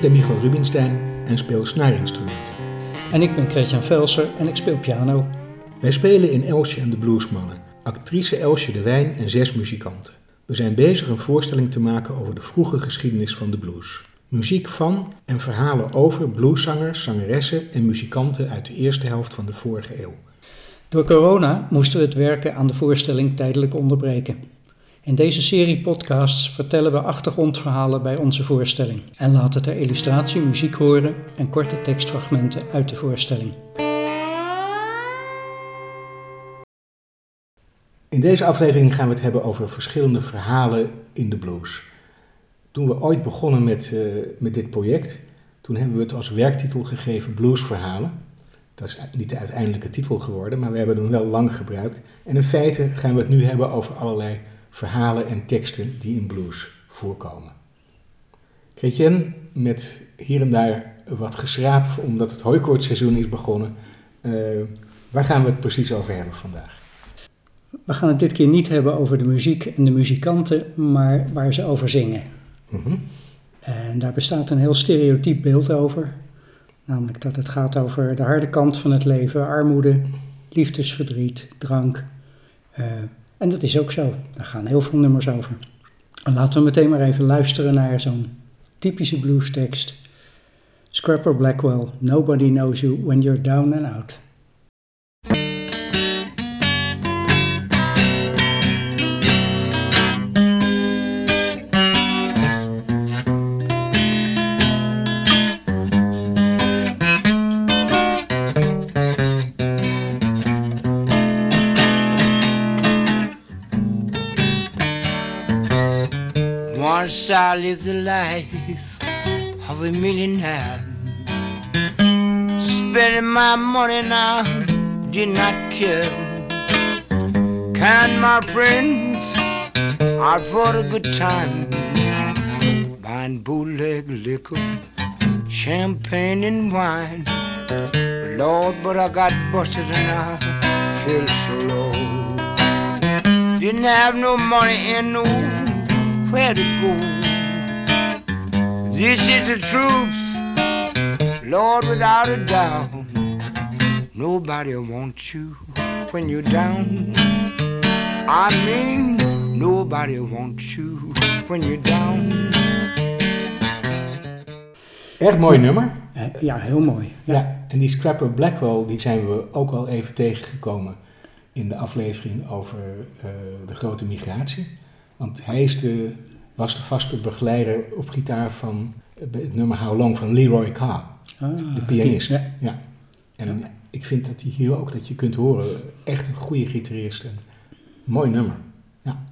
Ik ben Michael Rubinstein en speel snaarinstrumenten. En ik ben Christian Velser en ik speel piano. Wij spelen in Elsje en de Bluesmannen, actrice Elsje de Wijn en zes muzikanten. We zijn bezig een voorstelling te maken over de vroege geschiedenis van de blues. Muziek van en verhalen over blueszangers, zangeressen en muzikanten uit de eerste helft van de vorige eeuw. Door corona moesten we het werken aan de voorstelling tijdelijk onderbreken. In deze serie podcasts vertellen we achtergrondverhalen bij onze voorstelling en laten ter illustratie muziek horen en korte tekstfragmenten uit de voorstelling. In deze aflevering gaan we het hebben over verschillende verhalen in de blues. Toen we ooit begonnen met, uh, met dit project, toen hebben we het als werktitel gegeven Bluesverhalen. Dat is niet de uiteindelijke titel geworden, maar we hebben hem wel lang gebruikt. En in feite gaan we het nu hebben over allerlei verhalen en teksten die in blues voorkomen. Chrétien, met hier en daar wat geschraap omdat het hooikoortseizoen is begonnen. Uh, waar gaan we het precies over hebben vandaag? We gaan het dit keer niet hebben over de muziek en de muzikanten, maar waar ze over zingen. Mm -hmm. En daar bestaat een heel stereotyp beeld over. Namelijk dat het gaat over de harde kant van het leven, armoede, liefdesverdriet, drank. Uh, en dat is ook zo. Daar gaan heel veel nummers over. En laten we meteen maar even luisteren naar zo'n typische bluestekst. Scrapper Blackwell, Nobody Knows You When You're Down and Out. I lived the life of a millionaire. Spending my money now, did not care. Kind my friends out for a good time. Buying bootleg liquor, champagne and wine. Lord, but I got busted and I feel so low. Didn't have no money and no where to go. This is the truth, Lord, without a doubt. Nobody wants you when you're down. I mean, nobody wants you when you're down. Erg mooi nummer. Ja, heel mooi. Ja. ja, en die Scrapper Blackwell, die zijn we ook al even tegengekomen in de aflevering over uh, de grote migratie. Want hij is de, was de vaste begeleider op gitaar van het nummer How Long van Leroy Carr, ah, de pianist. Ja. ja. En ja. ik vind dat hij hier ook, dat je kunt horen, echt een goede gitarist. En mooi nummer. Ja.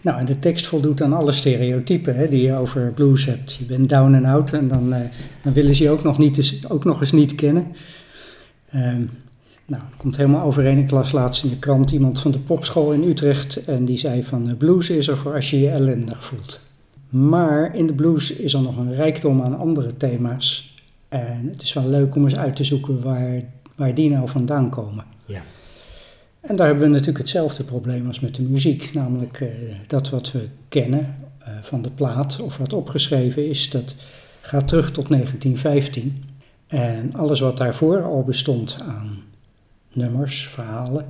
Nou, en de tekst voldoet aan alle stereotypen hè, die je over blues hebt. Je bent down and out en dan, uh, dan willen ze je ook nog, niet, ook nog eens niet kennen. Um, nou, het komt helemaal overeen. Ik las laatst in de krant iemand van de popschool in Utrecht en die zei van blues is er voor als je je ellendig voelt. Maar in de blues is er nog een rijkdom aan andere thema's. En het is wel leuk om eens uit te zoeken waar, waar die nou vandaan komen. Ja. En daar hebben we natuurlijk hetzelfde probleem als met de muziek. Namelijk uh, dat wat we kennen uh, van de plaat of wat opgeschreven is, dat gaat terug tot 1915. En alles wat daarvoor al bestond aan nummers, verhalen.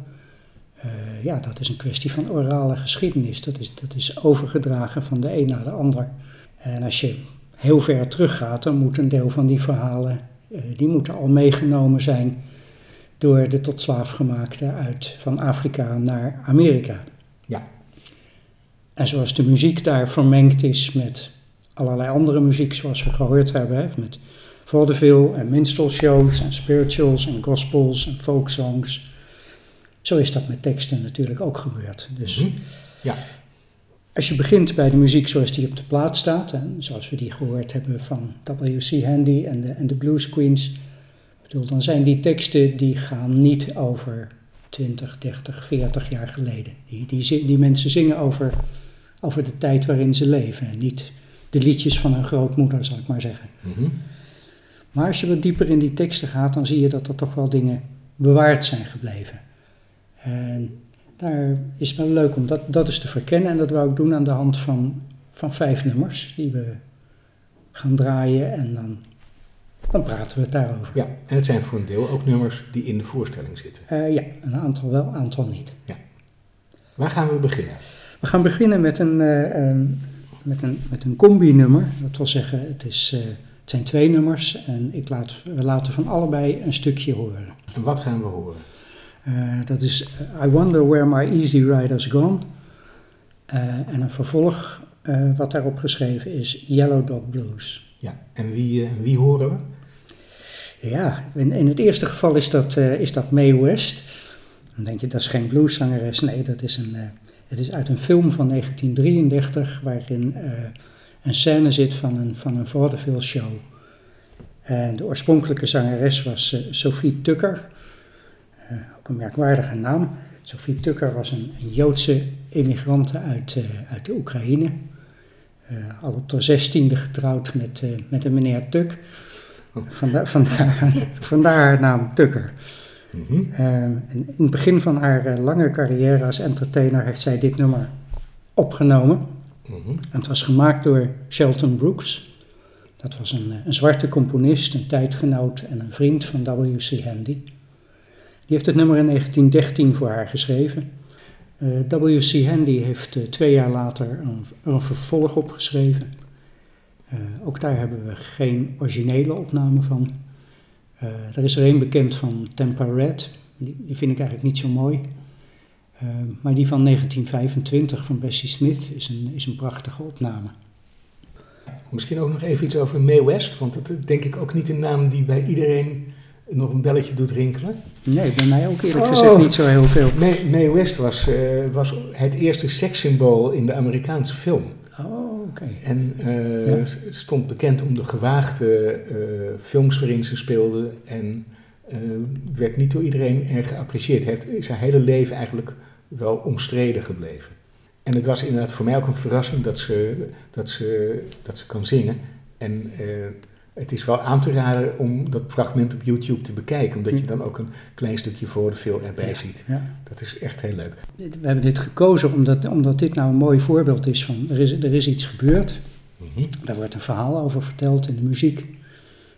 Uh, ja, dat is een kwestie van orale geschiedenis. Dat is, dat is overgedragen van de een naar de ander. En als je heel ver teruggaat, dan moet een deel van die verhalen, uh, die moeten al meegenomen zijn door de tot slaafgemaakte uit van Afrika naar Amerika. Ja. En zoals de muziek daar vermengd is met allerlei andere muziek, zoals we gehoord hebben, hè, met vaudeville en minstrel shows en spirituals en gospels en folk songs. Zo is dat met teksten natuurlijk ook gebeurd. Dus mm -hmm. ja. als je begint bij de muziek zoals die op de plaat staat, en zoals we die gehoord hebben van W.C. Handy en de, en de Blues Queens, bedoel, dan zijn die teksten die gaan niet over 20, 30, 40 jaar geleden. Die, die, die mensen zingen over, over de tijd waarin ze leven en niet de liedjes van hun grootmoeder, zal ik maar zeggen. Mm -hmm. Maar als je wat dieper in die teksten gaat, dan zie je dat er toch wel dingen bewaard zijn gebleven. En daar is wel leuk om dat, dat eens te verkennen. En dat wou ik doen aan de hand van, van vijf nummers die we gaan draaien en dan, dan praten we het daarover. Ja, en het zijn voor een deel ook nummers die in de voorstelling zitten. Eh, ja, een aantal wel, een aantal niet. Waar gaan we beginnen? We gaan beginnen met een, ehm, met een, met een combi-nummer. Dat wil zeggen, het, is, eh, het zijn twee nummers en ik laat, we laten van allebei een stukje horen. En wat gaan we horen? Eh, dat is I Wonder Where My Easy Rider's Gone. Eh, en een vervolg eh, wat daarop geschreven is Yellow Dog Blues. Ja, en wie, eh, wie horen we? Ja, in, in het eerste geval is dat, eh, is dat Mae West. Dan denk je, dat is geen blueszangeres. Nee, dat is een, eh, het is uit een film van 1933 waarin eh, een scène zit van een, van een vaudeville show. En de oorspronkelijke zangeres was eh, Sophie Tucker. Eh, ook een merkwaardige naam. Sophie Tucker was een, een Joodse immigrante uit, eh, uit de Oekraïne. Al op haar zestiende getrouwd met, met een meneer Tuk. Vanda- vandaar, vandaar haar naam Tucker. Mhm. Eh, en in het begin van haar lange carrière als entertainer heeft zij dit nummer opgenomen. Mhm. Het was gemaakt door Shelton Brooks. Dat was een, eh, een zwarte componist, een tijdgenoot en een vriend van W.C. Handy. Die heeft het nummer in 1913 voor haar geschreven. Eh, W.C. Handy heeft eh, twee jaar later een, een vervolg opgeschreven. Ook daar hebben we geen originele opname van. Er is er één bekend van Tampa Red. Die vind ik eigenlijk niet zo mooi. Eh, maar die van 1925 van Bessie Smith is een, is een prachtige opname. Misschien ook nog even iets over Mae West, want dat is denk ik ook niet een naam die bij iedereen nog een belletje doet rinkelen. Nee, bij mij ook eerlijk Oh. gezegd niet zo heel veel. Mae, Mae West was, eh, was het eerste sekssymbool in de Amerikaanse film. Oh, oké. En eh, Ja. stond bekend om de gewaagde films waarin ze speelde. En werd niet door iedereen erg geapprecieerd. Heeft, is haar hele leven eigenlijk wel omstreden gebleven. En het was inderdaad voor mij ook een verrassing dat ze, dat ze, dat ze kan zingen. En eh, het is wel aan te raden om dat fragment op YouTube te bekijken. Omdat je dan ook een klein stukje voor de film erbij Ja. ziet. Ja. Dat is echt heel leuk. We hebben dit gekozen omdat, omdat dit nou een mooi voorbeeld is van er is, er is iets gebeurd. Mhm. Daar wordt een verhaal over verteld in de muziek.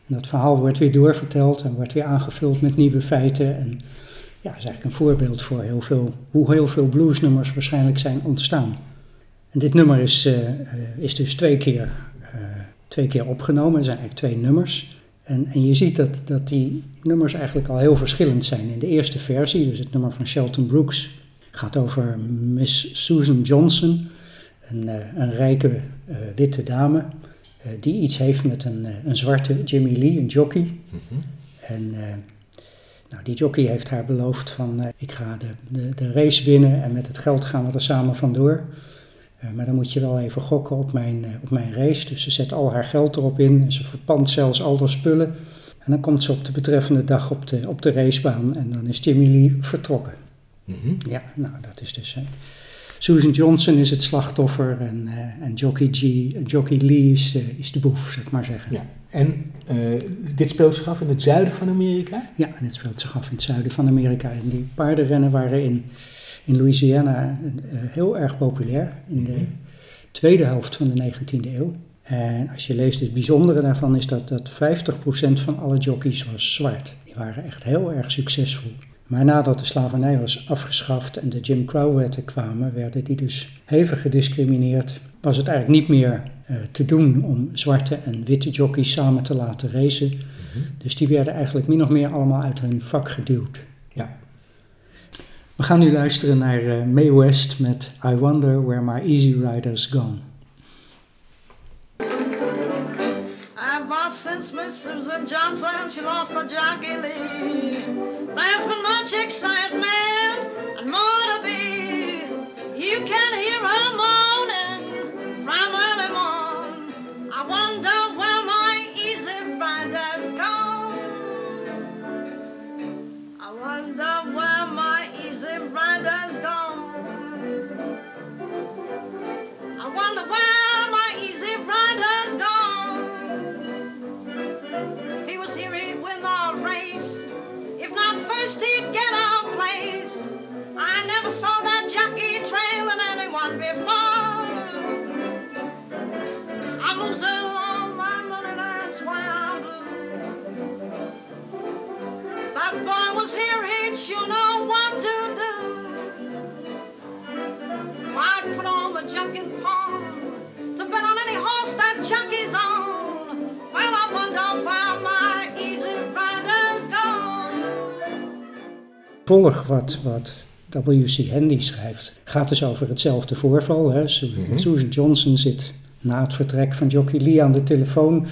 Dat verhaal wordt weer doorverteld en wordt weer aangevuld met nieuwe feiten. En ja, is eigenlijk een voorbeeld voor hoe heel veel bluesnummers waarschijnlijk zijn ontstaan. En dit nummer is, eh, eh, is dus twee keer, eh, twee keer opgenomen. Er zijn eigenlijk twee nummers. En, en je ziet dat, dat die nummers eigenlijk al heel verschillend zijn. In de eerste versie, dus het nummer van Shelton Brooks, gaat over Miss Susan Johnson, een, rijke witte dame, die iets heeft met een, eh, een zwarte Jimmy Lee, een jockey. Mhm. En eh, nou, die jockey heeft haar beloofd van eh, ik ga de, de, de race winnen en met het geld gaan we er samen vandoor. Eh, maar dan moet je wel even gokken op mijn, eh, op mijn race. Dus ze zet al haar geld erop in en ze verpand zelfs al haar spullen. En dan komt ze op de betreffende dag op de, op de racebaan en dan is Jimmy Lee vertrokken. Mhm. Ja, nou dat is dus... Susan Johnson is het slachtoffer en, eh, en Jockey, G, Jockey Lee is, eh, is de boef, zeg maar zeggen. Ja. En eh, dit speelt zich af in het zuiden van Amerika? Ja, en het speelt zich af in het zuiden van Amerika. En die paardenrennen waren in, in Louisiana heel erg populair in de Mhm. tweede helft van de 19e eeuw. En als je leest, het bijzondere daarvan is dat, dat 50% van alle jockeys was zwart. Die waren echt heel erg succesvol. Maar nadat de slavernij was afgeschaft en de Jim Crow-wetten kwamen, werden die dus hevig gediscrimineerd. Was het eigenlijk niet meer eh, te doen om zwarte en witte jockeys samen te laten racen. Mhm. Dus die werden eigenlijk min of meer allemaal uit hun vak geduwd. Ja. We gaan nu luisteren naar Mae West met I Wonder Where My Easy Rider's Gone. I've watched since Miss Susan Johnson, she lost her jockey. There's been much excitement and more to be. You can hear her moaning want one before. I'm losing all my money, that's why I'm blue. That boy was here, he'd you know what to do. I'd put on my junkin' pawn to bet on any horse that jockey's on. Well, I wonder why my easy rider's gone. Volg wat, wat W.C. Handy schrijft. Gaat dus over hetzelfde voorval. Hè. Mhm. Susan Johnson zit na het vertrek van Jockey Lee aan de telefoon Mhm.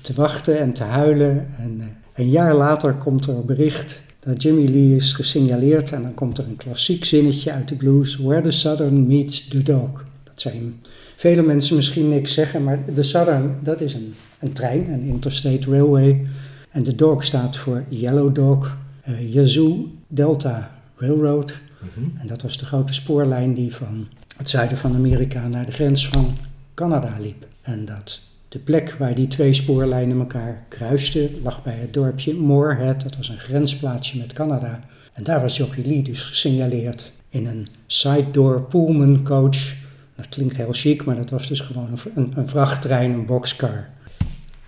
te wachten en te huilen. En eh, een jaar later komt er een bericht dat Jimmy Lee is gesignaleerd. En dan komt er een klassiek zinnetje uit de blues. Where the Southern meets the dog. Dat zijn vele mensen misschien niks zeggen, maar de Southern, dat is een, een trein, een interstate railway. En de dog staat voor Yellow Dog, eh, Yazoo Delta Railroad. Mhm. En dat was de grote spoorlijn die van het zuiden van Amerika naar de grens van Canada liep. En dat de plek waar die twee spoorlijnen elkaar kruisten lag bij het dorpje Moorhead. Dat was een grensplaatsje met Canada. En daar was Jockey Lee dus gesignaleerd in een side-door Pullman coach. Dat klinkt heel chic, maar dat was dus gewoon een, een, vrachttrein, een boxcar.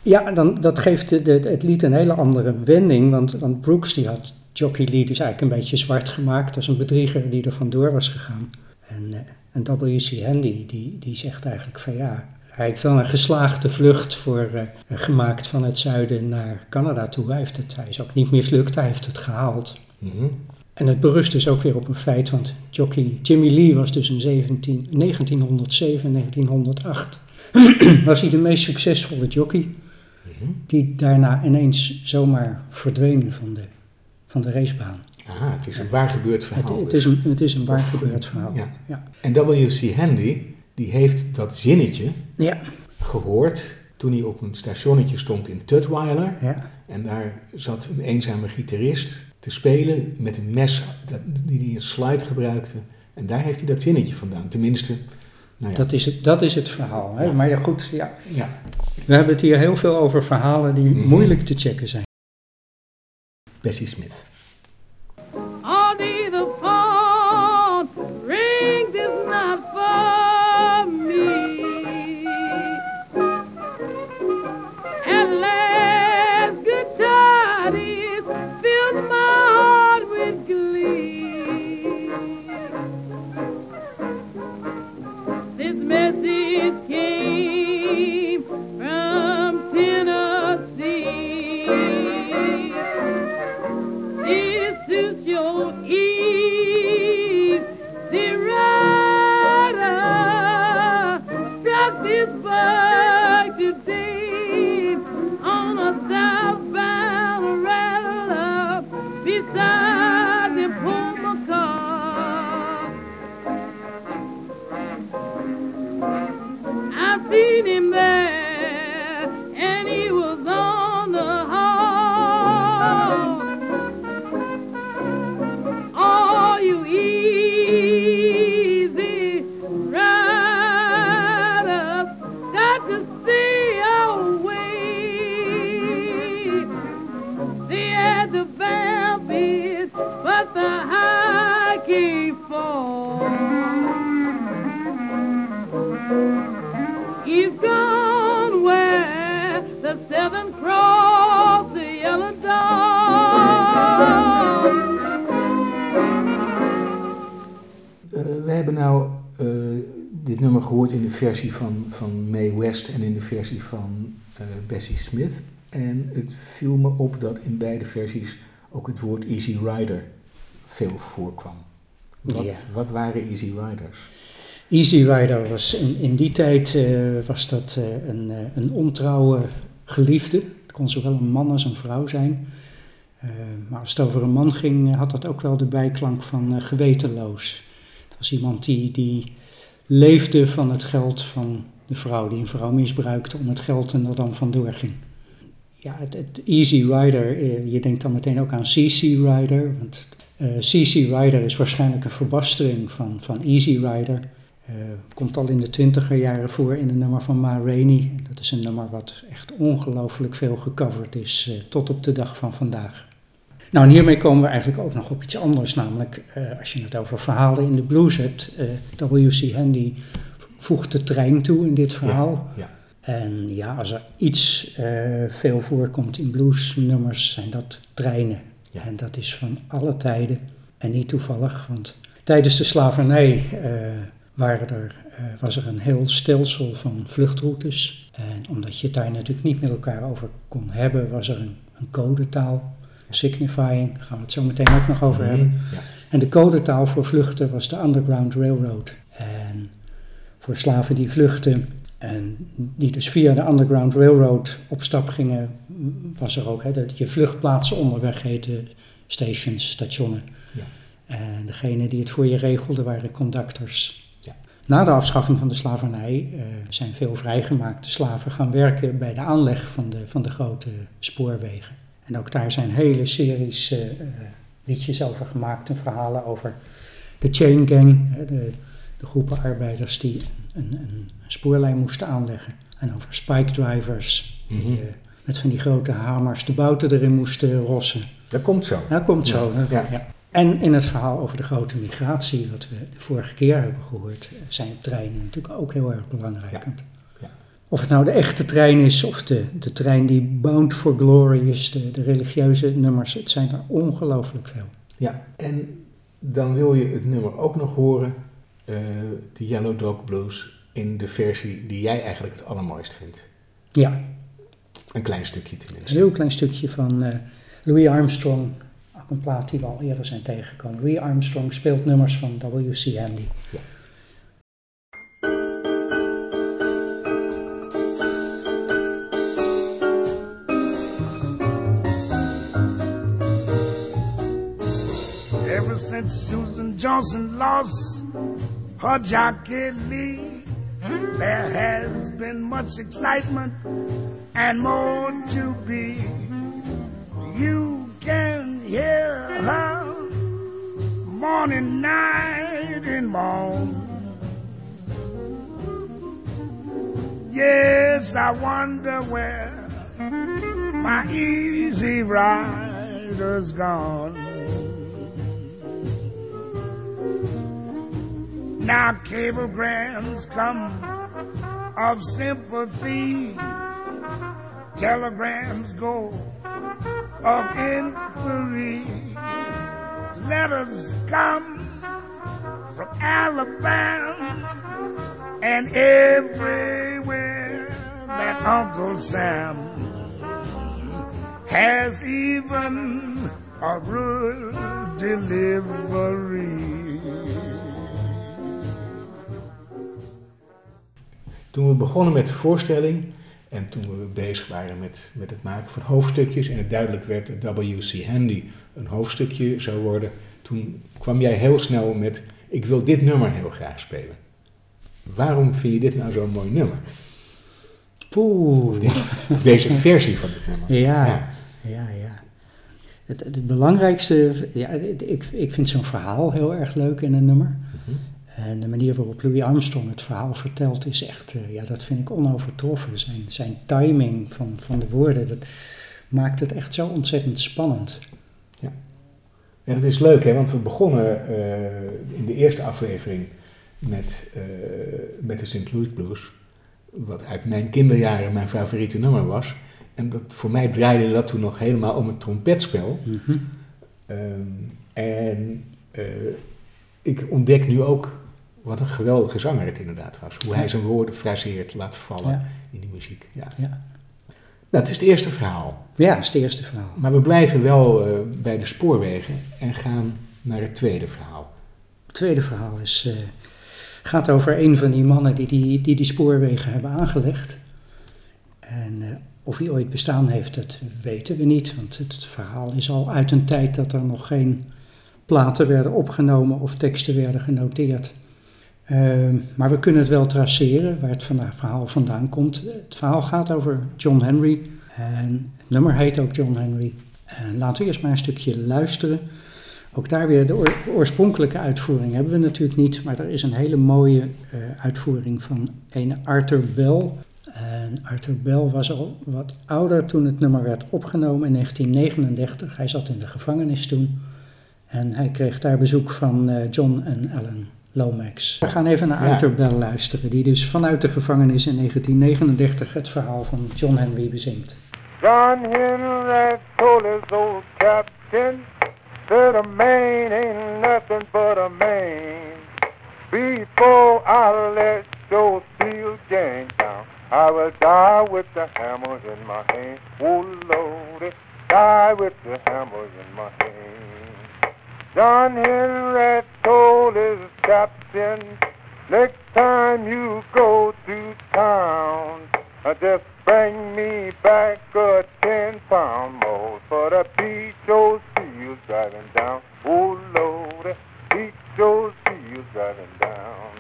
Ja, dan, dat geeft de- het lied een hele andere wending, want, want Brooks die had Jockey Lee dus eigenlijk een beetje zwart gemaakt als een bedrieger die er vandoor was gegaan. En, eh, en W.C. Handy die, die zegt eigenlijk van ja, hij heeft wel een geslaagde vlucht voor, eh, gemaakt van het zuiden naar Canada toe. Hij, heeft het, hij is ook niet mislukt, hij heeft het gehaald. Mhm. En het berust dus ook weer op een feit, want jockey Jimmy Lee was dus in 17, 1907 1908 was hij de meest succesvolle jockey Mhm. die daarna ineens zomaar verdween van de, van de racebaan. Ah, het is een waar gebeurd verhaal. het, dus. is een, het is een waar Of, gebeurd verhaal. ja. Ja. En W.C. Handy, die heeft dat zinnetje Ja, gehoord toen hij op een stationnetje stond in Tutwiler. ja. En daar zat een eenzame gitarist te spelen met een mes dat, die hij in slide gebruikte. En daar heeft hij dat zinnetje vandaan. Tenminste, nou ja. Dat, is het, dat is het verhaal. Hè? Ja. Maar ja, goed, ja. ja. we hebben het hier heel veel over verhalen die Mhm. moeilijk te checken zijn. Bessie Smith. Hebben nou eh, dit nummer gehoord in de versie van, van Mae West en in de versie van eh, Bessie Smith. En het viel me op dat in beide versies ook het woord Easy Rider veel voorkwam. Wat, Ja. wat waren Easy Riders? Easy Rider was in, in die tijd eh, was dat een, een ontrouwe geliefde. Het kon zowel een man als een vrouw zijn. Maar als het over een man ging, had dat ook wel de bijklank van gewetenloos. Was iemand die, die leefde van het geld van de vrouw, die een vrouw misbruikte om het geld en er dan vandoor ging. Ja, het, Easy Rider, eh, je denkt dan meteen ook aan CC Rider. Want eh, CC Rider is waarschijnlijk een verbastering van, van Easy Rider. Eh, komt al in de twintiger jaren voor in een nummer van Ma Rainey. Dat is een nummer wat echt ongelooflijk veel gecoverd is eh, tot op de dag van vandaag. Nou, en hiermee komen we eigenlijk ook nog op iets anders. Namelijk, eh, als je het over verhalen in de blues hebt. eh, W.C. Handy voegt de trein toe in dit verhaal. Ja, En ja, als er iets eh, veel voorkomt in bluesnummers, zijn dat treinen. Ja. En dat is van alle tijden en niet toevallig, want tijdens de slavernij waren er, was er een heel stelsel van vluchtroutes. En omdat je het daar natuurlijk niet met elkaar over kon hebben, was er een, een codetaal, signifying, daar gaan we het zo meteen ook nog over hebben. Mhm. Ja. En de codetaal voor vluchten was de Underground Railroad. En voor slaven die vluchtten en die dus via de Underground Railroad op stap gingen, was er ook, hè, dat je vluchtplaatsen onderweg heten stations, stationen. Ja. En degene die het voor je regelde waren conductors. Ja. Na de afschaffing van de slavernij eh, zijn veel vrijgemaakte slaven gaan werken bij de aanleg van de, van de grote spoorwegen. En ook daar zijn hele series eh, eh, liedjes over gemaakt en verhalen over de chain gang, hè, de, de groepen arbeiders die een, een, een spoorlijn moesten aanleggen. En over spike drivers, die Mhm. eh, met van die grote hamers de bouten erin moesten rossen. Dat komt zo. Dat komt zo. Ja. Ja. En in het verhaal over de grote migratie, wat we de vorige keer hebben gehoord, eh, zijn treinen natuurlijk ook heel erg belangrijk. Of het nou de echte trein is of de, de trein die Bound for Glory is, de, de religieuze nummers, het zijn er ongelooflijk veel. Ja, en dan wil je het nummer ook nog horen, eh, de Yellow Dog Blues, in de versie die jij eigenlijk het allermooist vindt. Ja, Een klein stukje een tenminste. heel klein stukje van eh, Louis Armstrong, ook een plaat die we al eerder zijn tegengekomen. Louis Armstrong speelt nummers van W.C. Handy. Ja. Johnson lost her jockey Lee, there has been much excitement and more to be. You can hear her morning, night, and morn. Yes, I wonder where my easy rider's gone. Now cablegrams come of sympathy, telegrams go of inquiry, letters come from Alabama and everywhere that Uncle Sam has even a rural delivery. Toen we begonnen met de voorstelling en toen we bezig waren met, met het maken van hoofdstukjes en het duidelijk werd dat W.C. Handy een hoofdstukje zou worden, toen kwam jij heel snel met, ik wil dit nummer heel graag spelen. Waarom vind je dit nou zo'n mooi nummer? Poeh. Of, dit- of deze versie van dit nummer? Ja, Ja. ja, ja. Het, het belangrijkste, ja, het- ik, ik vind zo'n verhaal heel erg leuk in een nummer. Mhm. En de manier waarop Louis Armstrong het verhaal vertelt is echt, eh, ja, dat vind ik onovertroffen. Zijn, zijn timing van, van de woorden, dat maakt het echt zo ontzettend spannend. En het is leuk, hè, want we begonnen eh, in de eerste aflevering met, eh, met de St. Louis Blues, wat uit mijn kinderjaren mijn favoriete nummer was. En dat, voor mij draaide dat toen nog helemaal om het trompetspel. Mhm. Ehm, en ik ontdek nu ook wat een geweldige zanger het inderdaad was. Hoe hij zijn woorden fraseert, laat vallen Ja. in die muziek. Ja. Ja. Nou, het is het eerste verhaal. ja, dat is het eerste verhaal. Maar we blijven wel eh, bij de spoorwegen en gaan naar het tweede verhaal. Het tweede verhaal is, eh, gaat over een van die mannen die die, die, die spoorwegen hebben aangelegd. En eh, of hij ooit bestaan heeft, dat weten we niet. Want het verhaal is al uit een tijd dat er nog geen platen werden opgenomen of teksten werden genoteerd. Ehm, maar we kunnen het wel traceren waar het verhaal vandaan komt. Het verhaal gaat over John Henry. En het nummer heet ook John Henry. En laten we eerst maar een stukje luisteren. Ook daar weer de oor- oorspronkelijke uitvoering hebben we natuurlijk niet, maar er is een hele mooie eh, uitvoering van een Arthur Bell. En Arthur Bell was al wat ouder toen het nummer werd opgenomen in 1939. Hij zat in de gevangenis toen en hij kreeg daar bezoek van eh, John en Ellen Lomax. We gaan even naar Ja. Arthur Bell luisteren, die dus vanuit de gevangenis in 1939 het verhaal van John Henry bezingt. John Henry told his old captain that a man ain't nothing but a man. Before I let your steel gang down, I will die with the hammer in my hand. Oh Lord, die with the hammer in my hand. John Henry told his captain, next time you go to town, uh, just bring me back a ten pound mold for the those seals driving down. Oh Lord, those seals driving down.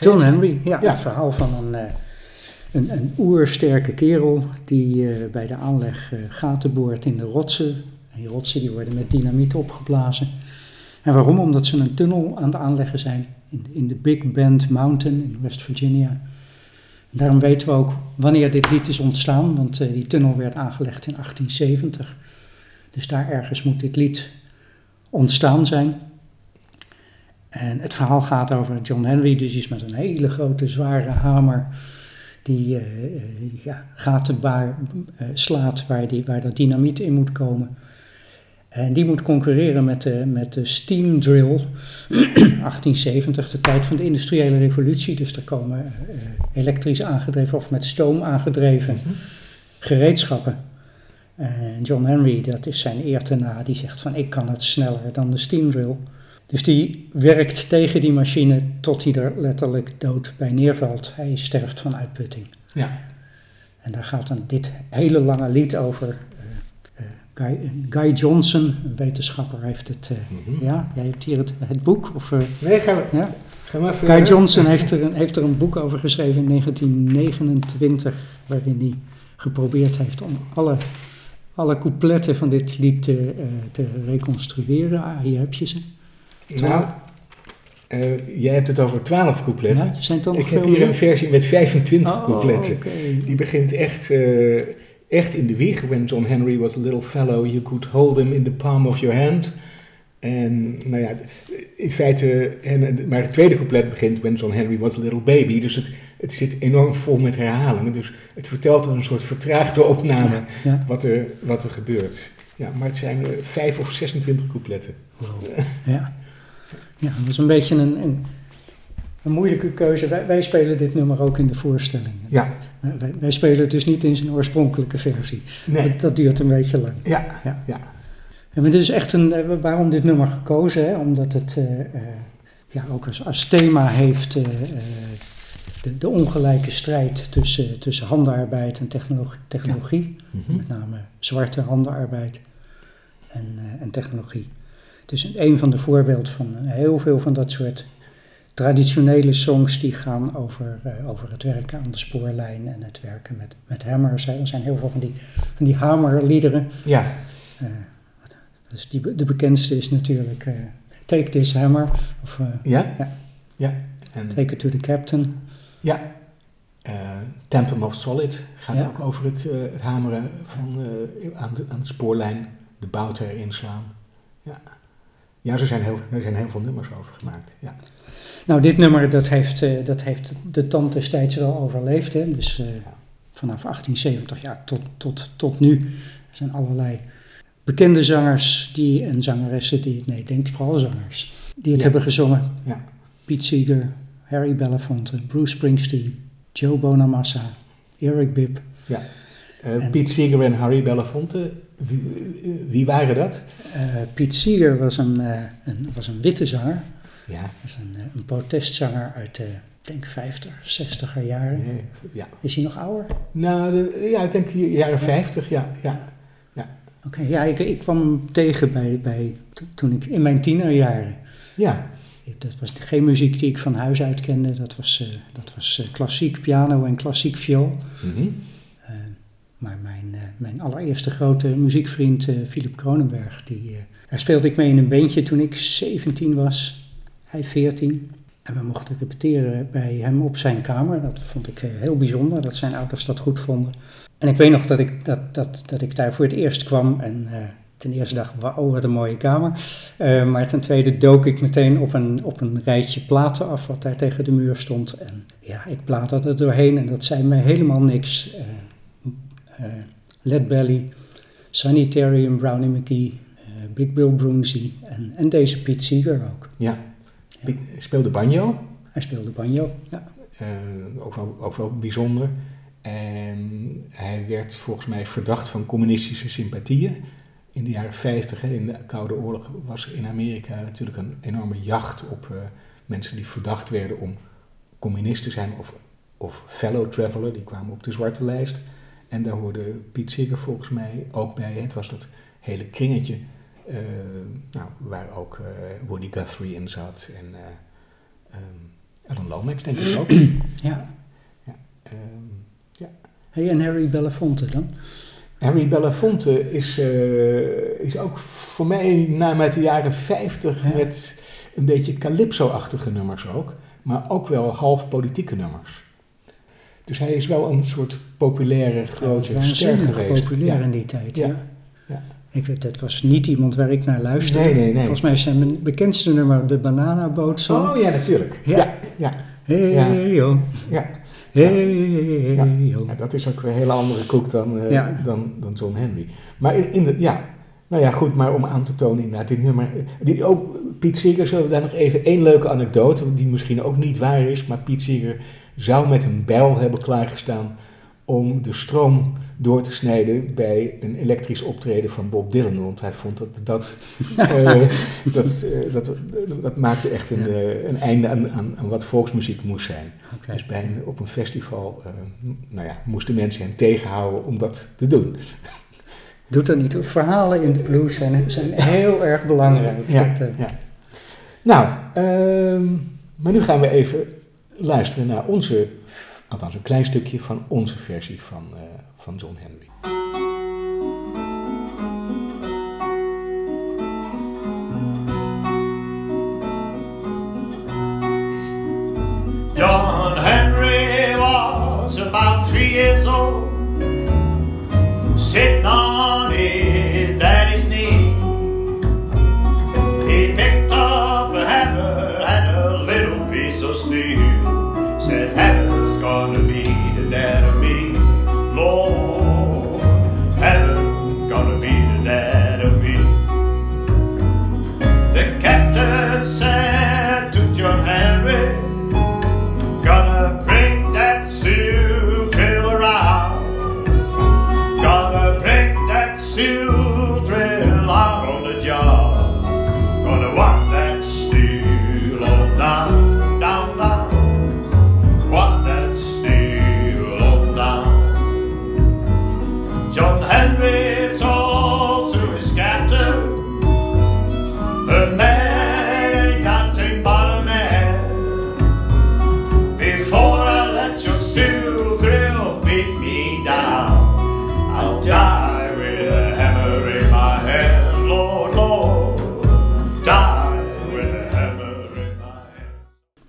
John Henry, ja, Ja. het verhaal van een, eh, een, een oersterke kerel die eh, bij de aanleg eh, gaten boort in de rotsen. Die rotsen die worden met dynamiet opgeblazen. En waarom? Omdat ze een tunnel aan het aanleggen zijn in, in de Big Bend Mountain in West Virginia. En daarom weten we ook wanneer dit lied is ontstaan, want eh, die tunnel werd aangelegd in 1870. Dus daar ergens moet dit lied ontstaan zijn. En het verhaal gaat over John Henry, dus die is met een hele grote zware hamer die eh, ja, gaten baar, slaat waar, die, waar dat dynamiet in moet komen. En die moet concurreren met de, met de steam drill, 1870, de tijd van de industriële revolutie. Dus er komen eh, elektrisch aangedreven of met stoom aangedreven gereedschappen. En John Henry, dat is zijn eer te na, die zegt van ik kan het sneller dan de steam drill. Dus die werkt tegen die machine tot hij er letterlijk dood bij neervalt. Hij sterft van uitputting. Ja. En daar gaat dan dit hele lange lied over. Guy, Guy Johnson, een wetenschapper, heeft het. eh, Mhm. Ja, jij hebt hier het, het boek. Of, eh, Nee, we, ja? even... Guy Johnson heeft er, een, heeft er een boek over geschreven in 1929, waarin hij geprobeerd heeft om alle, alle coupletten van dit lied te, eh, te reconstrueren. Ah, hier heb je ze. Nou, jij hebt het over 12 coupletten. Ja, zijn het Ik heb hier meer? een versie met 25 Oh, coupletten. Die begint echt, echt in de wieg. When John Henry was a little fellow, you could hold him in the palm of your hand. En nou ja, in feite, en, maar het tweede couplet begint When John Henry was a little baby. Dus het, het zit enorm vol met herhalingen. Dus het vertelt als een soort vertraagde opname Ja, wat, er, wat er gebeurt. Ja, maar het zijn eh, vijf of 26 coupletten. ja. ja, dat is een beetje een, een, een moeilijke keuze. Wij, wij spelen dit nummer ook in de voorstelling. Ja, Wij, wij spelen het dus niet in zijn oorspronkelijke versie. nee. Dat, dat duurt een beetje lang. Ja, Ja. ja. Maar dit is echt een, eh, waarom dit nummer gekozen? Hè? Omdat het eh, eh, ja, ook als, als thema heeft de, de ongelijke strijd tussen, tussen handenarbeid en technologie. technologie. Mhm. Met name zwarte handenarbeid en, en technologie. Dus een van de voorbeelden van heel veel van dat soort traditionele songs die gaan over, eh, over het werken aan de spoorlijn en het werken met, met hammers. Hè. Er zijn heel veel van die, van die hamerliederen. Ja, Eh, dus die, de bekendste is natuurlijk eh, Take This Hammer of ja, Ja. ja. En, Take It to the Captain. Ja, Temple of Solid gaat Ja. ook over het, het hameren van, aan, de, aan de spoorlijn, de bouten erin slaan. Ja, ja er, zijn heel, er zijn heel veel nummers over gemaakt. Ja, Nou, dit nummer dat heeft, eh, dat heeft de tand destijds wel overleefd. Hè? Dus eh, vanaf 1870 ja, tot, tot, tot nu er zijn allerlei bekende zangers die, en zangeressen die, nee, denk vooral zangers, die het Ja. hebben gezongen. Ja. Pete Seeger, Harry Belafonte, Bruce Springsteen, Joe Bonamassa, Eric Bibb. Eh En- Pete Seeger en Harry Belafonte, wie, wie waren dat? Eh Pete Seeger was een, een, was een witte zanger. Ja, Dat is een, eh, een protestzanger uit de, ik denk 50, 60er jaren. eh, ja. Is hij nog ouder? Nou, de, ja, ik denk jaren 50, ja. ja. Oké, ja, ik, ik kwam hem tegen bij, bij, to- toen ik in mijn tienerjaren. Ja, Dat was geen muziek die ik van huis uit kende. Dat was, eh, dat was eh, klassiek piano en klassiek viool. Mhm. Eh, maar mijn, eh, mijn allereerste grote muziekvriend, eh, Philip Kronenberg, die, eh, daar speelde ik mee in een bandje toen ik 17 was. Hij 14. En we mochten repeteren bij hem op zijn kamer. Dat vond ik eh, heel bijzonder, dat zijn ouders dat goed vonden. En ik weet nog dat ik, dat, dat, dat ik daar voor het eerst kwam en eh, ten eerste dacht, wauw, wat een mooie kamer. Eh, maar ten tweede dook ik meteen op een, op een rijtje platen af wat daar tegen de muur stond. En ja, ik bladerde er doorheen en dat zei me helemaal niks. Led Belly, Sanitarium, Brownie McGee, Big Bill Broomsey en, en deze Pete Seeger ook. Ja. Speelde banjo. Hij speelde banjo, ja. Eh, ook, wel, ook wel bijzonder. En hij werd volgens mij verdacht van communistische sympathieën. In de jaren 50, hè, in de Koude Oorlog, was in Amerika natuurlijk een enorme jacht op eh, mensen die verdacht werden om communist te zijn of, of fellow traveler. Die kwamen op de zwarte lijst. En daar hoorde Piet Seeger volgens mij ook bij. Het was dat hele kringetje nou, waar ook eh, Woody Guthrie in zat en eh ehm, Alan Lomax denk ik ook. ja. Ehm, Hey, en Harry Belafonte dan? Harry Belafonte is, eh, is ook voor mij na de jaren 50 Ja. met een beetje calypso-achtige nummers ook, maar ook wel half politieke nummers. Dus hij is wel een soort populaire grote ster geweest. populair Ja. in die tijd, Ja. Ik weet, dat was niet iemand waar ik naar luisterde. Nee, nee, nee. Volgens mij is zijn bekendste nummer de Bananaboot. Oh ja, natuurlijk. Ja. Ja, ja, Hey, Ja. yo. ja. Hey, Ja. yo. Ja, dat is ook weer een hele andere koek dan, Ja. dan, dan John Henry. Maar in, in de, ja, nou ja, goed, maar om aan te tonen inderdaad, dit nummer... Die, oh, Piet Seeger, zullen we daar nog even één leuke anekdote, die misschien ook niet waar is, maar Piet Seeger zou met een bijl hebben klaargestaan om de stroom door te snijden bij een elektrisch optreden van Bob Dylan. Want hij vond dat dat, eh, dat, eh, dat, dat maakte echt een, eh, een einde aan, aan, aan wat volksmuziek moest zijn. Dus bij een, op een festival nou ja, moesten mensen hem tegenhouden om dat te doen. Doet dat niet. Verhalen in de blues zijn, zijn heel erg belangrijk. Ja, Dat, ja. Nou, ehm, maar nu gaan we even luisteren naar onze, althans een klein stukje van onze versie van, eh, van John Henry. John Henry was about three years old, sitting on his daddy's knee. He picked up a hammer and a little piece of steel. Said, Hammer's gonna be the dad of me.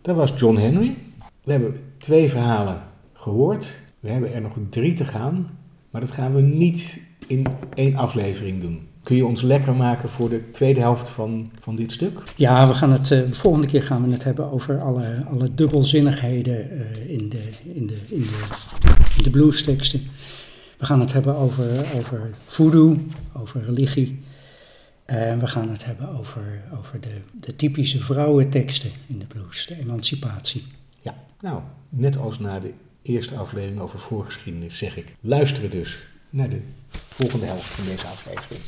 Dat was John Henry. We hebben twee verhalen gehoord. We hebben er nog drie te gaan. Maar dat gaan we niet in één aflevering doen. Kun je ons lekker maken voor de tweede helft van, van dit stuk? Ja, we gaan het, eh, de volgende keer gaan we het hebben over alle, alle dubbelzinnigheden eh, in, de, in, de, in, de, in de bluesteksten. We gaan het hebben over, over voodoo, over religie. En we gaan het hebben over, over de, de typische vrouwenteksten in de blues, de emancipatie. Ja, nou, net als na de eerste aflevering over voorgeschiedenis zeg ik, luisteren dus naar de volgende helft van deze aflevering.